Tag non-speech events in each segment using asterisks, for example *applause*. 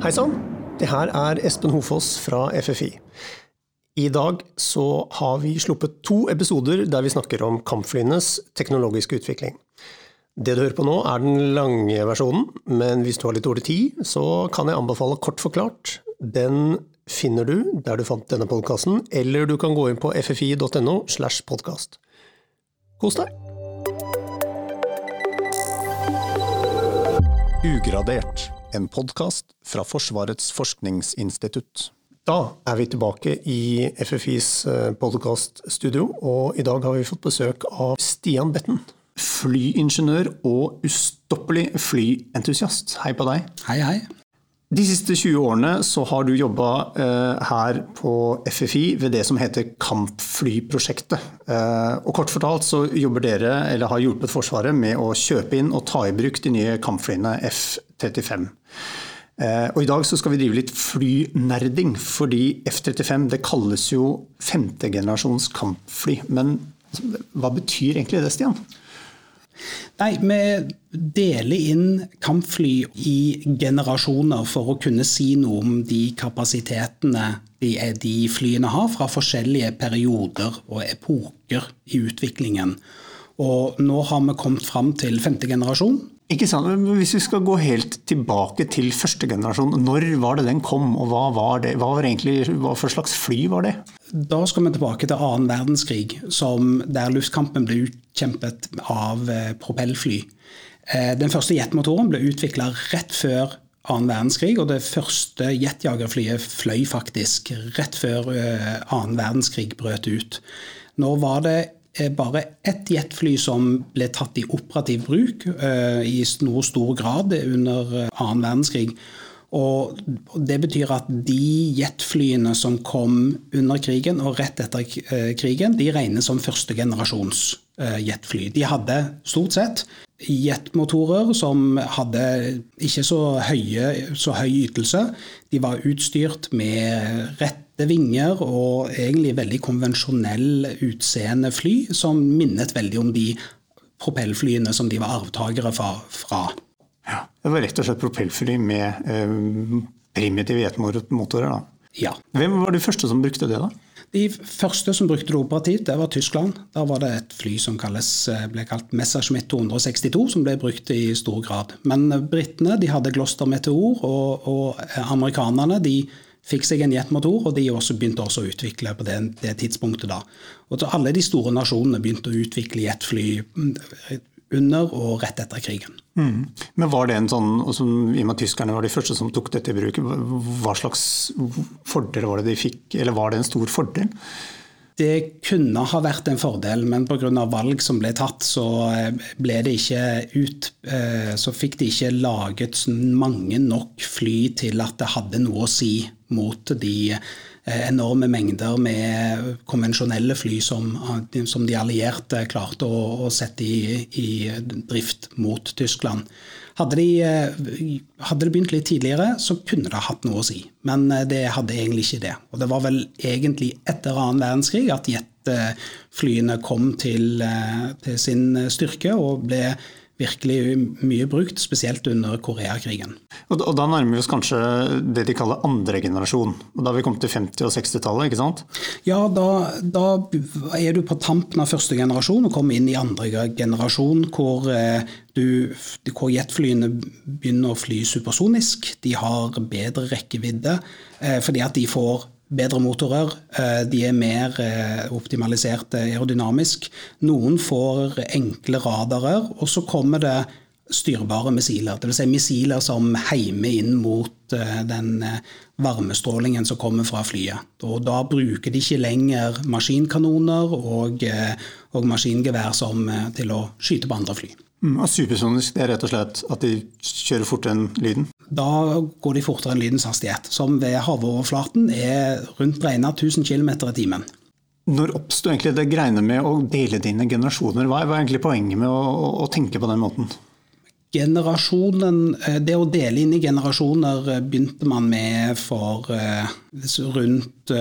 Hei sann, det her er Espen Hofoss fra FFI. I dag så har vi sluppet to episoder der vi snakker om kampflyenes teknologiske utvikling. Det du hører på nå er den lange versjonen, men hvis du har litt dårlig tid, så kan jeg anbefale Kort forklart. Den finner du der du fant denne podkasten, eller du kan gå inn på ffi.no slash podkast. Kos deg! Ugradert, en podkast fra Forsvarets forskningsinstitutt. Da er vi tilbake i FFIs podkaststudio, og i dag har vi fått besøk av Stian Betten. Flyingeniør og ustoppelig flyentusiast. Hei på deg. Hei, hei. De siste 20 årene så har du jobba eh, her på FFI ved det som heter Kampflyprosjektet. Eh, og kort fortalt så jobber dere, eller har hjulpet Forsvaret med å kjøpe inn og ta i bruk de nye kampflyene F-35. Eh, og I dag så skal vi drive litt flynerding, fordi F-35 det kalles jo femtegenerasjons kampfly. Men hva betyr egentlig det, Stian? Nei, vi deler inn kampfly i generasjoner for å kunne si noe om de kapasitetene de, de flyene har fra forskjellige perioder og epoker i utviklingen. Og nå har vi kommet fram til femte generasjon. Ikke sant, men Hvis vi skal gå helt tilbake til første generasjon, når var det den kom, og hva var det? Hva, var egentlig, hva for slags fly var det? Da skal vi tilbake til annen verdenskrig, der luftkampen ble utkjempet av eh, propellfly. Eh, den første jetmotoren ble utvikla rett før annen verdenskrig, og det første jetjagerflyet fløy faktisk rett før eh, annen verdenskrig brøt ut. Nå var det bare ett jetfly som ble tatt i operativ bruk i noe stor grad under annen verdenskrig. Og Det betyr at de jetflyene som kom under krigen og rett etter krigen, de regnes som førstegenerasjons jetfly. De hadde stort sett jetmotorer som hadde ikke så, høye, så høy ytelse. De var utstyrt med rette vinger og egentlig veldig konvensjonell utseende fly, som minnet veldig om de propellflyene som de var arvtakere fra. Ja, det var rett og slett propellfly med eh, primitive jetmotorer? Ja. Hvem var de første som brukte det? da? De første som brukte det operativt, det var Tyskland. Da var det et fly som kalles, eh, ble kalt Messerschmitt 262, som ble brukt i stor grad. Men eh, britene hadde Gloster Meteor, og, og, eh, amerikanerne de fikk seg en jetmotor, og de også begynte også å utvikle på det, det tidspunktet. da. Og Alle de store nasjonene begynte å utvikle jetfly mm, under og rett etter krigen. Mm. Men var det en sånn, også, I og med at tyskerne var de første som tok dette i bruk, hva slags fordel var det de fikk, eller var det en stor fordel? Det kunne ha vært en fordel, men pga. valg som ble tatt, så, ble det ikke ut, eh, så fikk de ikke laget mange nok fly til at det hadde noe å si mot de Eh, enorme mengder med konvensjonelle fly som, som de allierte klarte å, å sette i, i, drift mot Tyskland. Hadde de, eh, hadde det begynt litt tidligere, så kunne det hatt noe å si. Men eh, det hadde egentlig ikke det. Og det var vel egentlig etter annen verdenskrig at jetflyene kom til, til sin styrke og ble virkelig mye brukt, spesielt under Koreakrigen. Og, da nærmer vi oss kanskje det de kaller andre generasjon. Og Da har vi kommet til 50- og 60-tallet, ikke sant? Ja, da, da, er du på tampen av første generasjon og kommer inn i andre generasjon, hvor, eh, du, hvor jetflyene begynner å fly supersonisk. De har bedre rekkevidde eh, fordi at de får bedre motorer. Eh, de er mer eh, optimalisert aerodynamisk. Noen får enkle radarer, og så kommer det styrbare missiler. Dvs. Si missiler som heimer inn mot den varmestrålingen som kommer fra flyet. Og da bruker de ikke lenger maskinkanoner og, og maskingevær som, til å skyte på andre fly. Mm, supersonisk det er rett og slett at de kjører fortere enn lyden? Da går de fortere enn lydens hastighet, som ved havoverflaten er rundt regna 1000 km i timen. Når oppsto egentlig det greiene med å dele dine generasjoner? Hva er egentlig poenget med å, å, å tenke på den måten? Generasjonen, eh, Det å dele inn i generasjoner eh, begynte man med for eh, rundt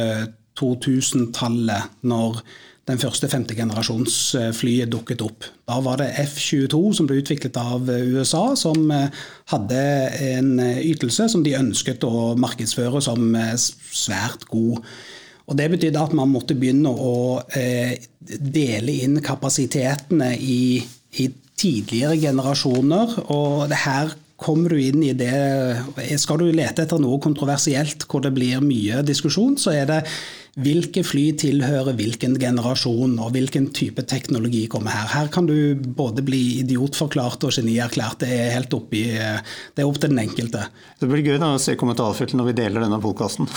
2000-tallet, når den første femtegenerasjonsflyet dukket opp. Da var det F-22 som ble utviklet av USA, som hadde en ytelse som de ønsket å markedsføre som svært god. Og Det betydde at man måtte begynne å dele inn kapasitetene i, i tidligere generasjoner. og det her kommer du inn i det Skal du lete etter noe kontroversielt hvor det blir mye diskusjon, så er det hvilke fly tilhører hvilken generasjon, og hvilken type teknologi kommer her. Her kan du både bli idiotforklart og genierklært. Det er helt oppi, det er opp til den enkelte. Det blir gøy da, å se kommentarfeltet når vi deler denne podkasten.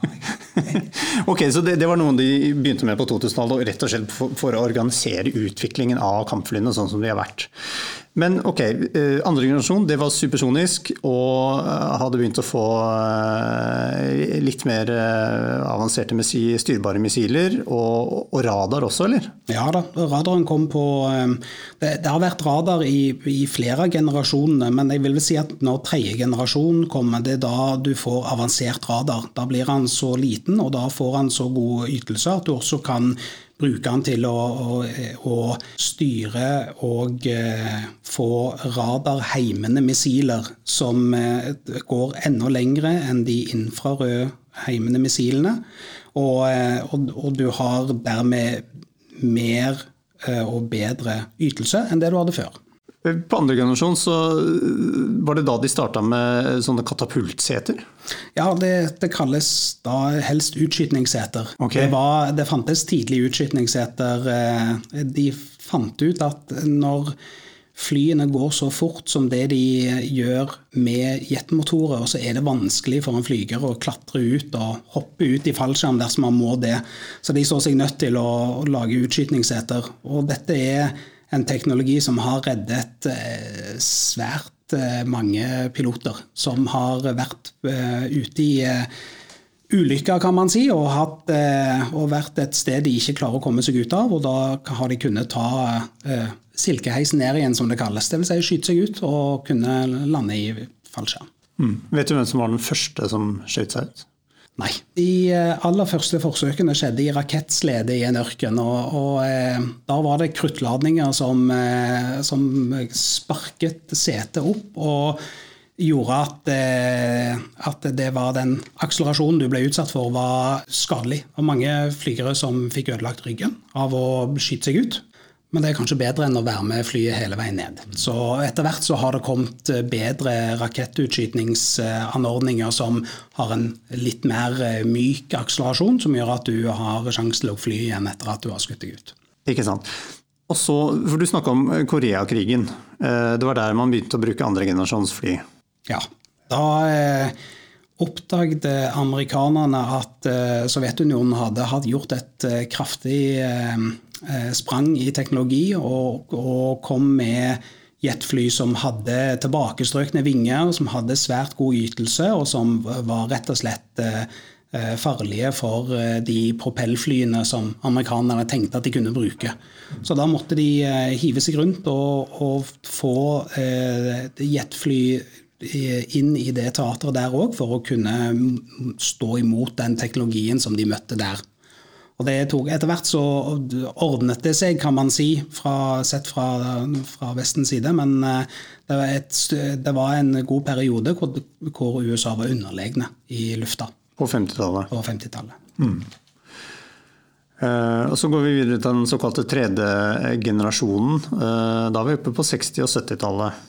*laughs* ok, så det, det, var noe de begynte med på 2000-tallet, rett og slett for, for, å organisere utviklingen av kampflyene sånn som de har vært. Men ok, eh, andre generasjon det var supersonisk og eh, hadde begynt å få eh, litt mer avanserte styrbare missiler, og, og, radar også, eller? Ja da, radaren kom på Det, det har vært radar i, i flere av generasjonene, men jeg vil vel si at når tredje generasjon kommer, det er da du får avansert radar. Da blir han så liten, og da får han så gode ytelser at du også kan bruke den til å, å, å styre og eh, få radarheimende missiler som eh, går enda lengre enn de infrarøde heimende missilene. Og, eh, og, og, du har dermed mer eh, og bedre ytelse enn det du hadde før. På andre generasjon så var det da de starta med sånne katapultseter? Ja, det, det, kalles da helst utskytningsseter. Okay. Det, var, det, fantes tidlig utskytningsseter. Eh, de fant ut at når flyene går så fort som det de gjør med jetmotorer, så er det vanskelig for en flyger å klatre ut og hoppe ut i fallskjerm dersom man må det. Så de så seg nødt til å lage utskytningsseter. Og dette er en teknologi som har reddet eh, svært eh, mange piloter som har vært eh, ute i ulykker, kan man si, og, hatt, og, vært et sted de ikke klarer å komme seg ut av. Og da har de kunnet ta silkeheisen ned igjen, som det kalles. Dvs. Si skyte seg ut og kunne lande i fallskjerm. Mm. Vet du hvem som var den første som skjøt seg ut? Nei. De eh, aller første forsøkene skjedde i rakettslede i en ørken. Og, og eh, da var det kruttladninger som, eh, som sparket setet opp. og gjorde at, at, det var den akselerasjonen du ble utsatt for, var skadelig. Og mange flygere som fikk ødelagt ryggen av å skyte seg ut. Men det er kanskje bedre enn å være med flyet hele veien ned. Så etter hvert så har det kommet bedre rakettutskytningsanordninger som har en litt mer eh, myk akselerasjon, som gjør at du har sjanse til å fly igjen etter at du har skutt deg ut. Ikke sant. Og så, for Du snakka om Koreakrigen. Eh, det var der man begynte å bruke andregenerasjons fly. Ja. Da eh, oppdaget amerikanerne at Sovjetunionen hadde, hadde gjort et kraftig Eh, sprang i teknologi og, og kom med jetfly som hadde tilbakestrøkne vinger, som hadde svært god ytelse, og som var rett og slett eh, eh, farlige for de propellflyene som amerikanerne tenkte at de kunne bruke. Så da måtte de hive seg rundt og, og få jetfly inn i det teateret der òg, for å kunne stå imot den teknologien som de møtte der. Og det tok, Etter hvert så ordnet det seg, kan man si, fra, sett fra, fra, Vestens side. Men eh, det var, et, det var, en god periode hvor, hvor USA var underlegne i lufta. På 50-tallet? På 50-tallet. Mm. Uh, og Så går vi videre til den såkalte tredje generasjonen. Uh, da er vi oppe på 60- og 70-tallet.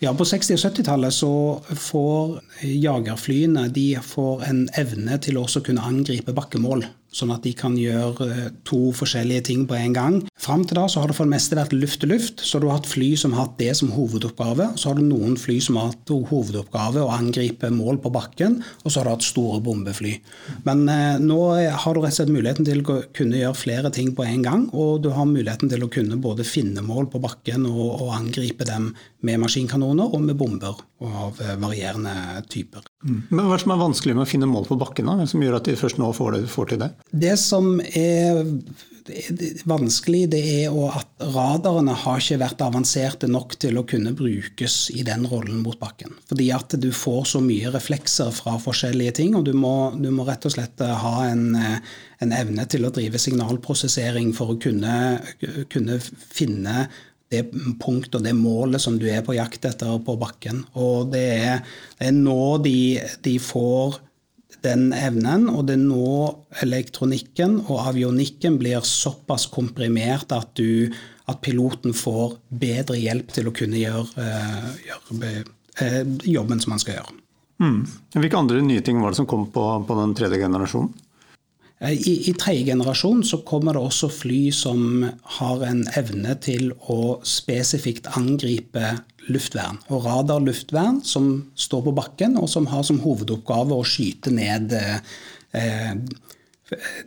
Ja, På 60- og 70-tallet så får jagerflyene de får en evne til å kunne angripe bakkemål sånn at de kan gjøre eh, to forskjellige ting på en gang. Fram til da så har det for det meste vært luft til luft. Så du har hatt fly som har hatt det som hovedoppgave. Så har du noen fly som har hatt hovedoppgave å angripe mål på bakken. Og så har du hatt store bombefly. Men eh, nå har du rett og slett muligheten til å kunne gjøre flere ting på en gang. Og du har muligheten til å kunne både finne mål på bakken og, og angripe dem med maskinkanoner og med bomber av eh, varierende typer. Mm. Men Hva er det som er vanskelig med å finne mål på bakken? da? Som gjør at de først nå får, det, får til det? Det som er vanskelig det er at radarene har ikke vært avanserte nok til å kunne brukes i den rollen mot bakken. Fordi at du får så mye reflekser fra forskjellige ting, og du må, du må rett og slett ha en, en, evne til å drive signalprosessering for å kunne, kunne finne det punktet og det målet som du er på jakt etter på bakken. Og det er, det er nå de, de får den evnen, og det er nå elektronikken og avionikken blir såpass komprimert at, du, at piloten får bedre hjelp til å kunne gjøre, uh, gjøre uh, jobben som han skal gjøre. Mm. Hvilke andre nye ting var det som kom på, på den tredje generasjonen? Eh, I, i tredje generasjon så kommer det også fly som har en evne til å spesifikt angripe luftvern. Og radarluftvern som står på bakken, og som har som hovedoppgave å skyte ned eh,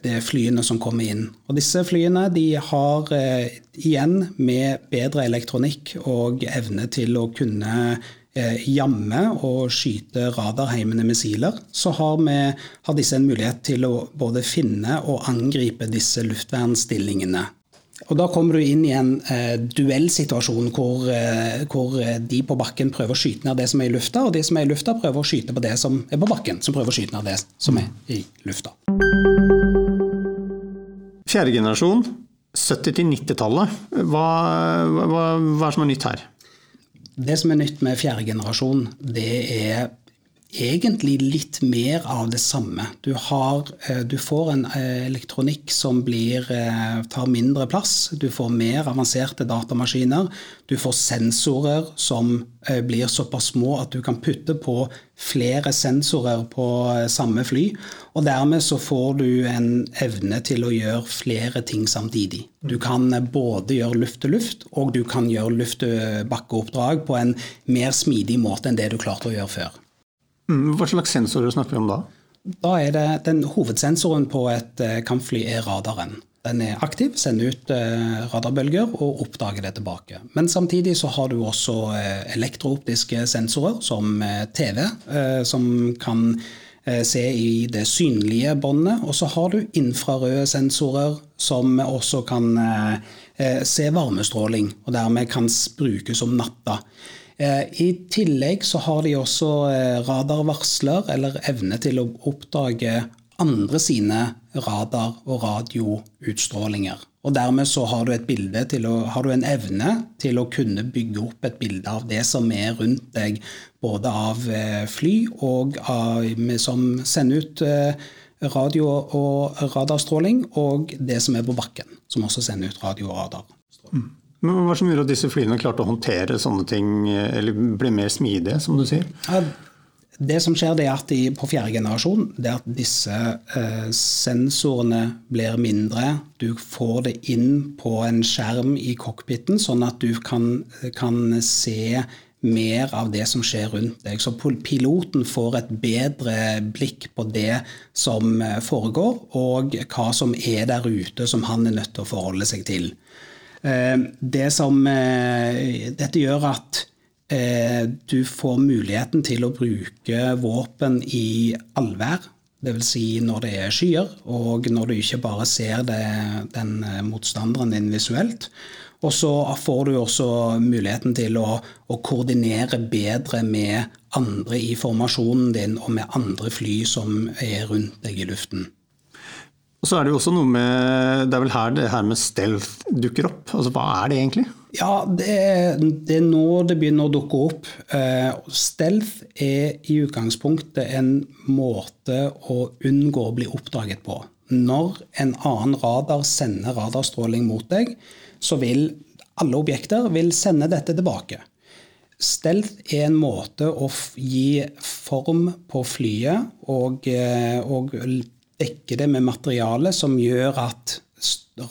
de flyene som kommer inn. Og disse flyene har eh, igjen med bedre elektronikk og evne til å kunne jamme og skyte radarheimende missiler, så har, vi, har disse en mulighet til å både finne og angripe disse luftvernstillingene og Da kommer du inn i en eh, duellsituasjon hvor, eh, hvor, de på bakken prøver å skyte ned det som er i lufta, og de som er i lufta prøver å skyte på det som er på bakken, som prøver å skyte ned det som er i lufta. Fjerde generasjon, 70- til 90-tallet. Hva, hva, hva er som er nytt her? Det som er nytt med fjerde generasjon, det er egentlig litt mer av det samme. Du, har, eh, du får en eh, elektronikk som blir, eh, tar mindre plass. Du får mer avanserte datamaskiner. Du får sensorer som blir såpass små at du kan putte på flere sensorer på samme fly. Og dermed så får du en evne til å gjøre flere ting samtidig. Du kan både gjøre luft-til-luft, og du kan gjøre luft-til-bakke-oppdrag på en mer smidig måte enn det du klarte å gjøre før. Mm, hva slags sensorer snakker vi om da? Da er det, den Hovedsensoren på et eh, kampfly er radaren. Den er aktiv, sender ut eh, radarbølger og oppdager det tilbake. Men samtidig så har du også eh, elektrooptiske sensorer, som TV, som kan se i det synlige båndet. Og så har du infrarøde sensorer som også kan se varmestråling, og dermed kan brukes om natta. Eh, I tillegg så har de også eh, radarvarsler, eller evne til å oppdage andre sine radar- og radioutstrålinger. Og dermed så har du, å, har du, en evne til å kunne bygge opp et bilde av det som er rundt deg, både av eh, fly og av, som sender ut radio- og radarstråling, og det som er på bakken, som også sender ut radio- og radarstråling. Mm. Men Hva som gjorde at disse flyene klarte å håndtere sånne ting, eller ble mer smidige, som du sier? det som skjer, det er at de, på fjerde generasjon det er at disse eh, sensorene blir mindre. Du får det inn på en skjerm i cockpiten, sånn at du kan, kan se mer av det som skjer rundt deg. Så piloten får et bedre blikk på det som eh, foregår, og hva som er der ute som han er nødt til å forholde seg til. Eh, det som eh, Dette gjør at eh, du får muligheten til å bruke våpen i allvær. Dvs. Si når det er skyer, og når du ikke bare ser det, den motstanderen din visuelt. Og så får du også muligheten til å, å, koordinere bedre med andre i formasjonen din og med andre fly som er rundt deg i luften. Og så er det jo også noe med Det er vel her det her med stealth dukker opp. Altså Hva er det egentlig? Ja, det er, det er nå det begynner å dukke opp. Uh, stealth er i utgangspunktet en måte å unngå å bli oppdaget på. Når en annen radar sender radarstråling mot deg, så vil alle objekter vil sende dette tilbake. Stealth er en måte å gi form på flyet og, eh, og dekke det med materiale som gjør at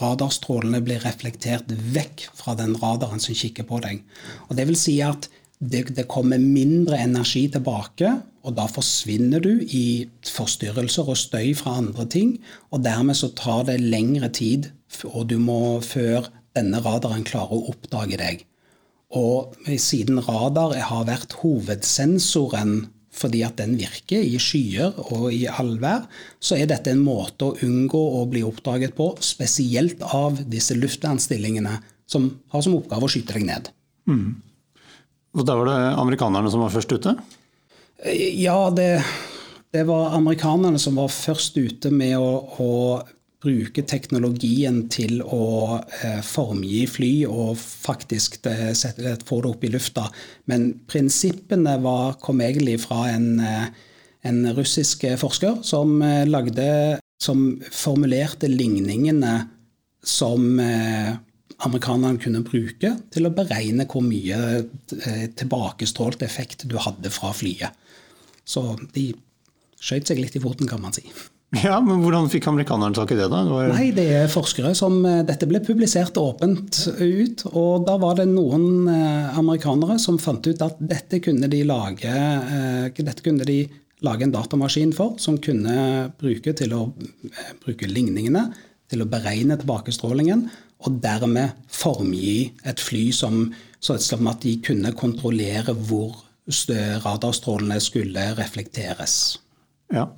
radarstrålene blir reflektert vekk fra den radaren som kikker på deg. Og det vil si at det, det, kommer mindre energi tilbake, og da forsvinner du i forstyrrelser og støy fra andre ting. Og dermed så tar det lengre tid og du må før denne radaren klarer å oppdage deg. Og siden radar har vært hovedsensoren fordi at den virker i skyer og i allvær, så er dette en måte å unngå å bli oppdaget på, spesielt av disse luftvernstillingene som har som oppgave å skyte deg ned. Mm. Og Da var det amerikanerne som var først ute? Ja, det, det var amerikanerne som var først ute med å, å bruke teknologien til å eh, formgi fly og faktisk det, sette, få det opp i lufta. Men prinsippene var, kom egentlig fra en, eh, en russisk forsker som, eh, lagde, som formulerte ligningene som eh, amerikanerne kunne bruke til å beregne hvor mye eh, tilbakestrålt effekt du hadde fra flyet. Så de skjøt seg litt i foten, kan man si. *laughs* Ja, men Hvordan fikk amerikanerne tak i det? da? Det var... Nei, det er forskere som, eh, Dette ble publisert åpent ut. og Da var det noen eh, amerikanere som fant ut at dette kunne de lage, eh, dette kunne de lage en datamaskin for, som kunne bruke til å bruke ligningene, til å beregne tilbakestrålingen, og dermed formgi et fly som, sånn at de kunne kontrollere hvor radarstrålene skulle reflekteres. Ja.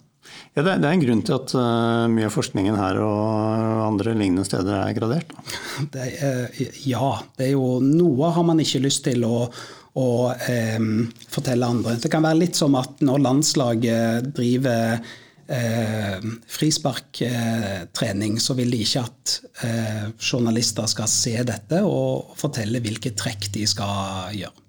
Ja, det, er en grunn til at uh, mye av forskningen her og andre lignende steder er gradert? *laughs* Det er, ja. Det er jo Noe har man ikke lyst til å, å um, fortelle andre. Det kan være litt som at når landslaget driver eh, frisparktrening, så vil de ikke at uh, journalister skal se dette og fortelle hvilke trekk de skal gjøre.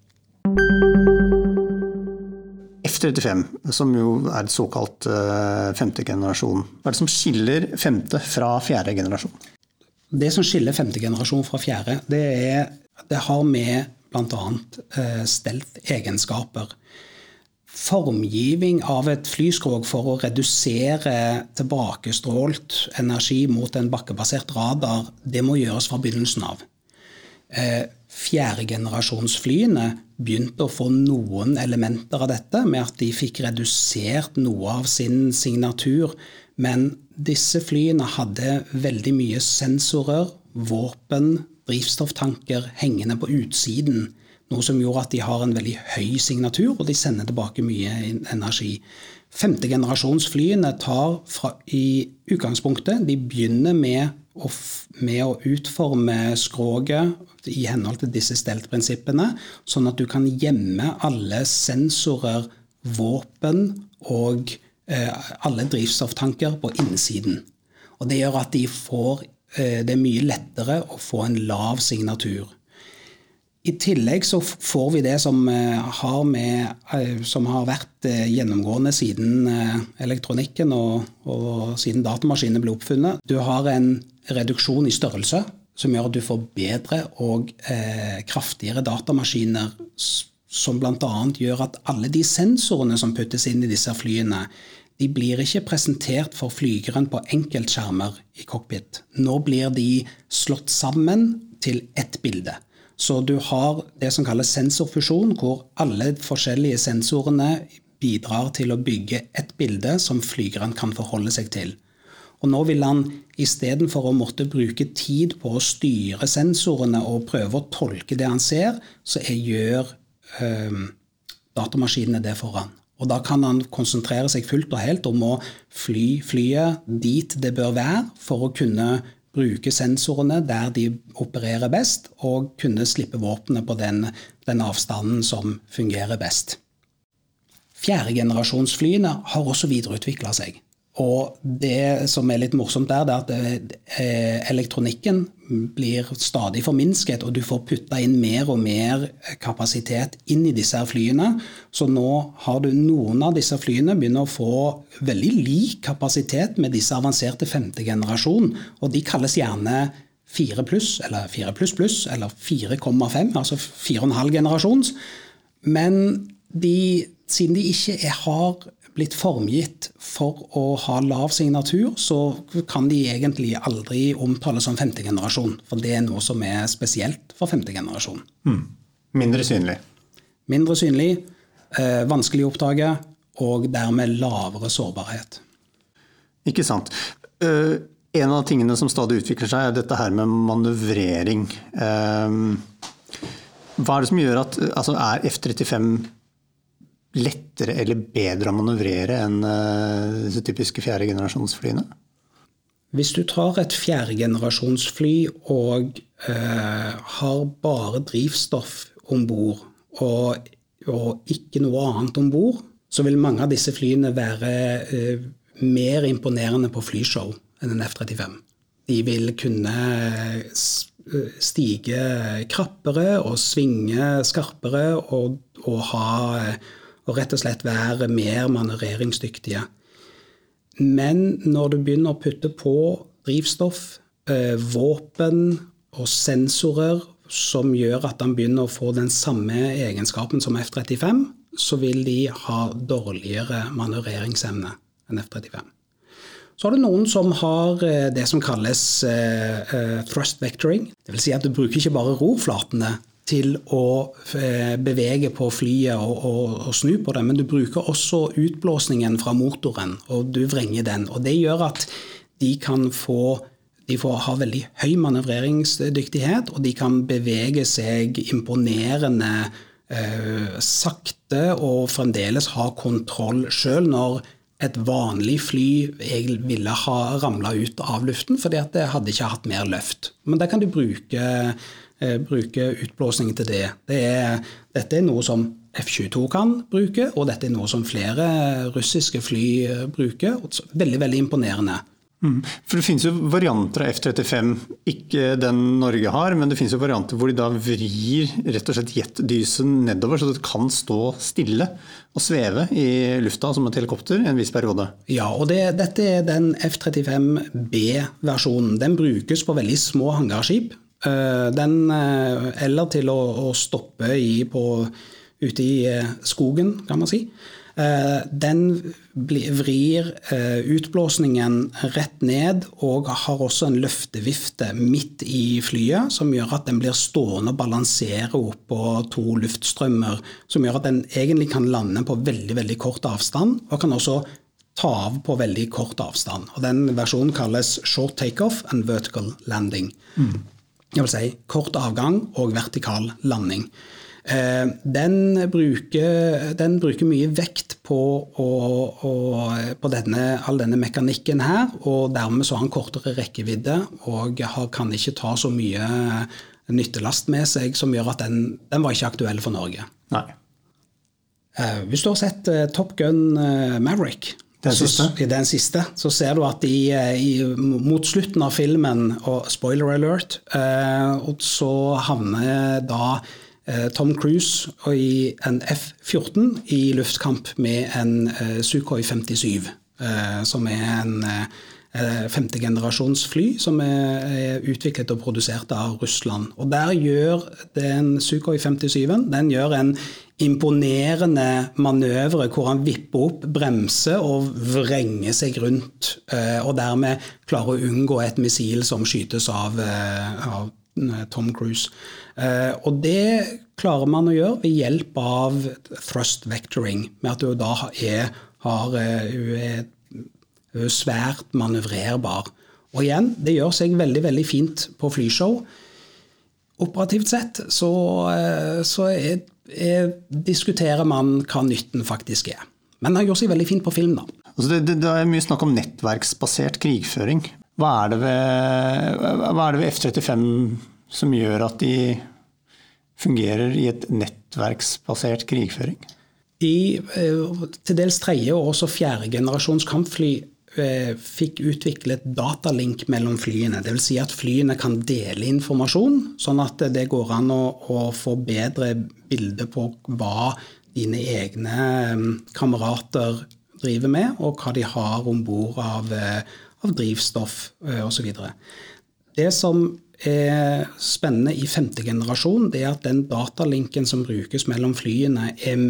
F-35, som jo er et såkalt uh, femte generasjon. Hva er det som skiller femte fra fjerde generasjon? Det som skiller femte generasjon fra fjerde, det, er, det har med bl.a. Uh, stelt-egenskaper. Formgiving av et flyskrog for å redusere tilbakestrålt energi mot en bakkebasert radar, det må gjøres fra begynnelsen av. Uh, fjerdegenerasjonsflyene begynte å få noen elementer av dette, med at de fikk redusert noe av sin signatur. Men disse flyene hadde veldig mye sensorer, våpen, drivstofftanker hengende på utsiden. Noe som gjorde at de har en veldig høy signatur, og de sender tilbake mye energi. Femtegenerasjonsflyene tar fra, i utgangspunktet De begynner med å, med å utforme skroget i henhold til disse steltprinsippene, sånn at du kan gjemme alle sensorer, våpen og eh, alle drivstofftanker på innsiden. Og Det gjør at de får, eh, det er mye lettere å få en lav signatur. I tillegg så får vi det som eh, har, med, eh, som har vært eh, gjennomgående siden elektronikken og, og siden datamaskinene ble oppfunnet. Du har en reduksjon i størrelse som gjør at du får bedre og eh, kraftigere datamaskiner. Som bl.a. gjør at alle de sensorene som puttes inn i disse flyene, de blir ikke presentert for flygeren på enkeltskjermer i cockpit. Nå blir de slått sammen til ett bilde. Så du har det som kalles sensorfusjon, hvor alle forskjellige sensorene bidrar til å bygge ett bilde som flygeren kan forholde seg til. Og nå vil han istedenfor å måtte bruke tid på å styre sensorene og prøve å tolke det han ser, så gjør øh, datamaskinene det for han. Og da kan han konsentrere seg fullt og helt om å fly flyet dit det bør være, for å kunne bruke sensorene der de opererer best, og kunne slippe våpenet på den, den avstanden som fungerer best. Fjerdegenerasjonsflyene har også videreutvikla seg. Og det som er litt morsomt der, det er at eh, elektronikken blir stadig forminsket, og du får putta inn mer og mer kapasitet inn i disse flyene. Så nå har du noen av disse flyene begynner å få veldig lik kapasitet med disse avanserte femte generasjon, og de kalles gjerne 4 pluss, eller 4 pluss pluss, eller 4,5, altså 4,5 generasjons. Men de, siden de ikke er, har blitt formgitt for å ha lav signatur, så kan de egentlig aldri omtales som femte generasjon. For det er noe som er spesielt for femte generasjon. Mm. Mindre synlig? Mindre synlig, eh, vanskelig å oppdage, og dermed lavere sårbarhet. Ikke sant. Uh, en av tingene som stadig utvikler seg, er dette her med manøvrering. Uh, hva er det som gjør at altså Er F-35 lettere eller bedre å manøvrere enn eh, disse typiske fjerdegenerasjonsflyene? Hvis du tar et fjerdegenerasjonsfly og eh, har bare drivstoff om bord og, og, ikke noe annet om bord, så vil mange av disse flyene være eh, mer imponerende på flyshow enn en F-35. De vil kunne stige krappere og svinge skarpere og, og, ha, og rett og slett være mer manøvreringsdyktige. Men når du begynner å putte på drivstoff, eh, våpen og sensorer som gjør at han begynner å få den samme egenskapen som F-35, så vil de ha dårligere manøvreringsevne enn F-35. Så har du noen som har eh, det som kalles uh, thrust vectoring. Dvs. Si at du bruker ikke bare rorflatene til å bevege på flyet og, og, og, snu på det, men du bruker også utblåsningen fra motoren, og du vrenger den. Og det gjør at de kan få de får ha veldig høy manøvreringsdyktighet, og de kan bevege seg imponerende eh, sakte og fremdeles ha kontroll sjøl når et vanlig fly jeg ville ha ramla ut av luften, fordi at det hadde ikke hatt mer løft. Men der kan du bruke, eh, bruke utblåsning til det. det er, dette er noe som F-22 kan bruke, og dette er noe som flere russiske fly eh, bruker. Veldig, veldig imponerende. Mm. For Det finnes jo varianter av F-35, ikke den Norge har, men det finnes jo varianter hvor de da vrir rett og slett jetdysen nedover, så det kan stå stille og sveve i lufta som et helikopter en viss periode. Ja, og det, dette er den F-35B-versjonen. Den brukes på veldig små hangarskip. Eh, den, eh, eller til å, å stoppe i på, ute i eh, skogen, kan man si. Eh, den vrir eh, utblåsningen rett ned og har også en løftevifte midt i flyet, som gjør at den blir stående og balansere oppå to luftstrømmer, som gjør at den egentlig kan lande på veldig, veldig kort avstand, og kan også ta av på veldig kort avstand. Og Den versjonen kalles short takeoff and vertical landing. Mm. Det vil si kort avgang og vertikal landing. Eh, den bruker, den bruker, mye vekt på, å, å, på denne, all denne mekanikken her, og dermed så har han kortere rekkevidde og har, kan ikke ta så mye nyttelast med seg som gjør at den, den var ikke aktuell for Norge. Nei. Eh, hvis du har sett eh, Top Gun Maverick, den siste. Så, den siste, så ser du at i, i, mot slutten av filmen, og spoiler alert, så havner da Tom Cruise i en F-14 i luftkamp med en eh, Sukhoi 57, eh, som er en femtegenerasjonsfly som er utviklet og produsert av Russland. Og Der gjør den Sukhoi 57 den gjør en imponerende manøvre hvor han vipper opp, bremser og vrenger seg rundt. Og dermed klarer å unngå et missil som skytes av, av Tom Cruise. Og det klarer man å gjøre ved hjelp av thrust vectoring, med at hun da er, har, er, er svært manøvrerbar. Og igjen, det gjør seg veldig, veldig fint på flyshow. Operativt sett så, så er, er, diskuterer man hva nytten faktisk er. Men har gjort seg veldig fint på film, da. Altså det, det, det, er mye snakk om nettverksbasert krigføring. Hva er det ved, ved F-35 som gjør at de fungerer i et nettverksbasert krigføring? I eh, til dels tredje og også fjerde generasjons kampfly eh, fikk utviklet datalink mellom flyene. Dvs. Si at flyene kan dele informasjon, sånn at det går an å, å få bedre bilde på hva dine egne eh, kamerater driver med, og hva de har om bord av, av drivstoff osv. Det som er spennende i femte generasjon, det er at den datalinken som brukes mellom flyene, er,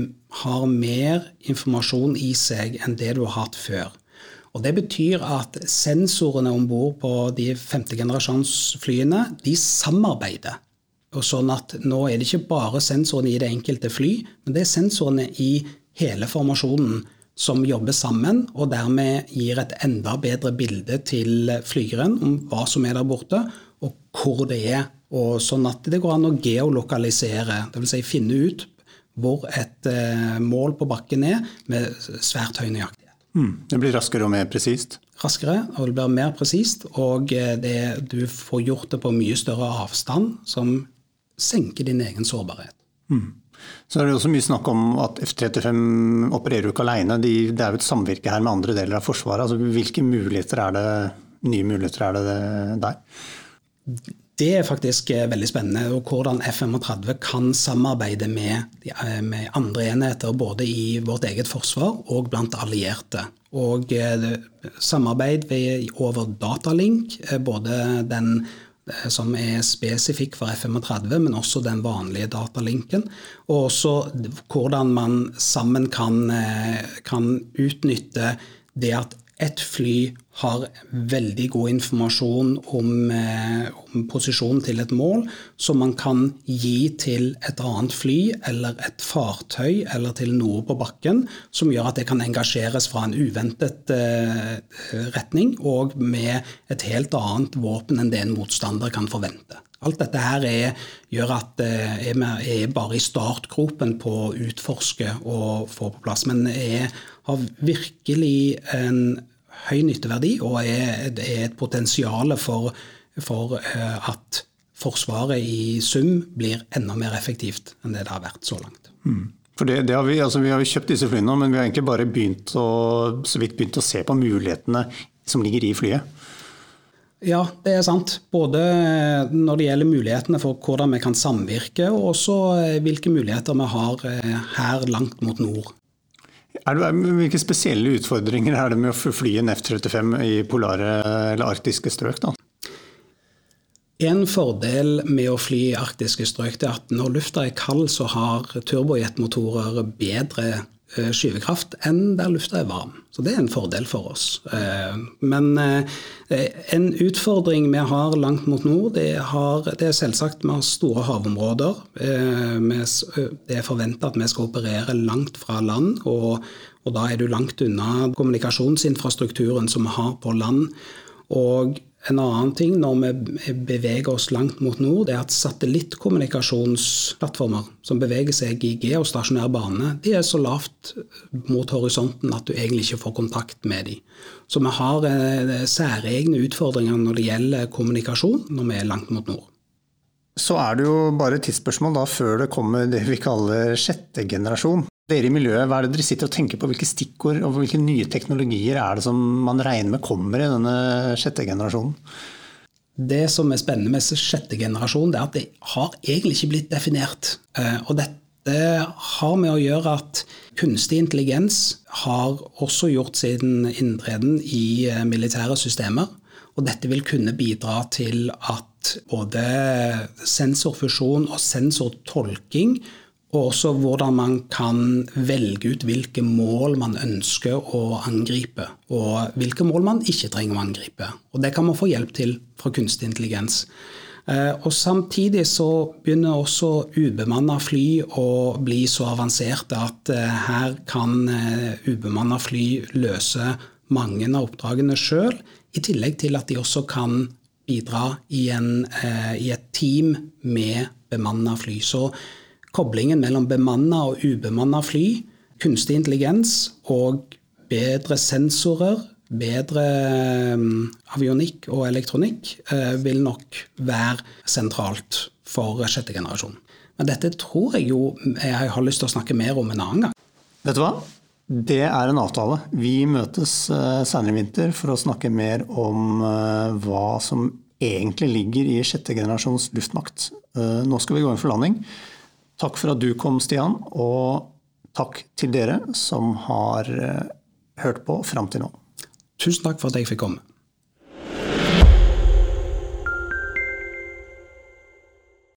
har mer informasjon i seg enn det du har hatt før. Og Det betyr at sensorene om bord på de femte generasjonsflyene de samarbeider. Og sånn at Nå er det ikke bare sensorene i det enkelte fly, men det er sensorene i hele formasjonen som jobber sammen, og dermed gir et enda bedre bilde til flygeren om hva som er der borte, og hvor det er. Og sånn at det går an å geolokalisere, dvs. Si finne ut hvor et mål på bakken er, med svært høy nøyaktighet. Mm. Det blir raskere og mer presist? Raskere, og det blir mer presist. Og det, du får gjort det på mye større avstand, som senker din egen sårbarhet. Mm. Så er det også mye snakk om at F-35 opererer jo ikke alene. De, det er jo et samvirke her med andre deler av Forsvaret. Altså, hvilke muligheter er det, nye muligheter er det der? Det er faktisk eh, veldig spennende. og Hvordan F-35 kan samarbeide med, eh, med, andre enheter både i vårt eget forsvar og blant allierte. Og eh, Samarbeid over datalink, både den som er spesifikk for F35, men også den vanlige datalinken. Og også hvordan man sammen kan, eh, kan utnytte det at et fly har veldig god informasjon om, eh, om, posisjonen til et mål, som man kan gi til et annet fly eller et fartøy eller til noe på bakken, som gjør at det kan engasjeres fra en uventet eh, retning og med et helt annet våpen enn det en motstander kan forvente. Alt dette her er, gjør at eh, jeg er bare i startgropen på å utforske og få på plass. Men jeg har virkelig en høy nytteverdi og er, er et potensial for, for eh, at Forsvaret i sum blir enda mer effektivt enn det det har vært så langt. Mm. For det, det har vi, altså vi, har kjøpt disse flyene, men vi har egentlig bare begynt å, så vidt begynt å se på mulighetene som ligger i flyet. Ja, det er sant. Både når det gjelder mulighetene for hvordan vi kan samvirke, og også eh, hvilke muligheter vi har eh, her langt mot nord. Det, hvilke spesielle utfordringer er det med å fly en F-35 i polare eller arktiske strøk? da? En fordel med å fly i arktiske strøk er at når lufta er kald, så har turbojetmotorer bedre skyvekraft enn der lufta er varm. Så det er en fordel for oss. Eh, men eh, en utfordring vi har langt mot nord, det, har, det er selvsagt vi har store havområder. Det er forventa at vi skal operere langt fra land, og, og da er du langt unna kommunikasjonsinfrastrukturen som vi har på land. Og en annen ting når vi beveger oss langt mot nord, er at satellittkommunikasjonsplattformer som beveger seg i geostasjonær bane, de er så lavt mot horisonten at du egentlig ikke får kontakt med dem. Så vi har eh, særegne utfordringer når det gjelder kommunikasjon når vi er langt mot nord. Så er det jo bare et tidsspørsmål da før det kommer det vi kaller sjette generasjon. Dere i miljøet, hva er det dere sitter og tenker på? Hvilke stikkord og hvilke nye teknologier er det som man regner med kommer i denne sjette generasjonen? Det som er spennende med sjette generasjon, det er at det har egentlig ikke blitt definert. Eh, og dette har med å gjøre at kunstig intelligens har også gjort sin inntreden i eh, militære systemer. Og dette vil kunne bidra til at både sensorfusjon og sensortolking og også hvordan man kan velge ut hvilke mål man ønsker å angripe, og hvilke mål man ikke trenger å angripe. Og Det kan man få hjelp til fra kunstig intelligens. Eh, og Samtidig så begynner også ubemanna fly å bli så avanserte at eh, her kan eh, ubemanna fly løse mange av oppdragene sjøl, i tillegg til at de også kan bidra i, en, i et team med bemanna fly. Så koblingen mellom bemanna og ubemanna fly, kunstig intelligens og bedre sensorer, bedre um, avionikk og elektronikk uh, vil nok være sentralt for sjette generasjon. Men dette tror jeg jo jeg har lyst til å snakke mer om en annen gang. Vet du hva? Det er en avtale. Vi møtes uh, senere i vinter for å snakke mer om uh, hva som egentlig ligger i sjette generasjons luftmakt. Nå skal vi gå inn for landing. Takk for at du kom, Stian, og takk til dere som har eh, hørt på fram til nå. Tusen takk for at jeg fikk komme.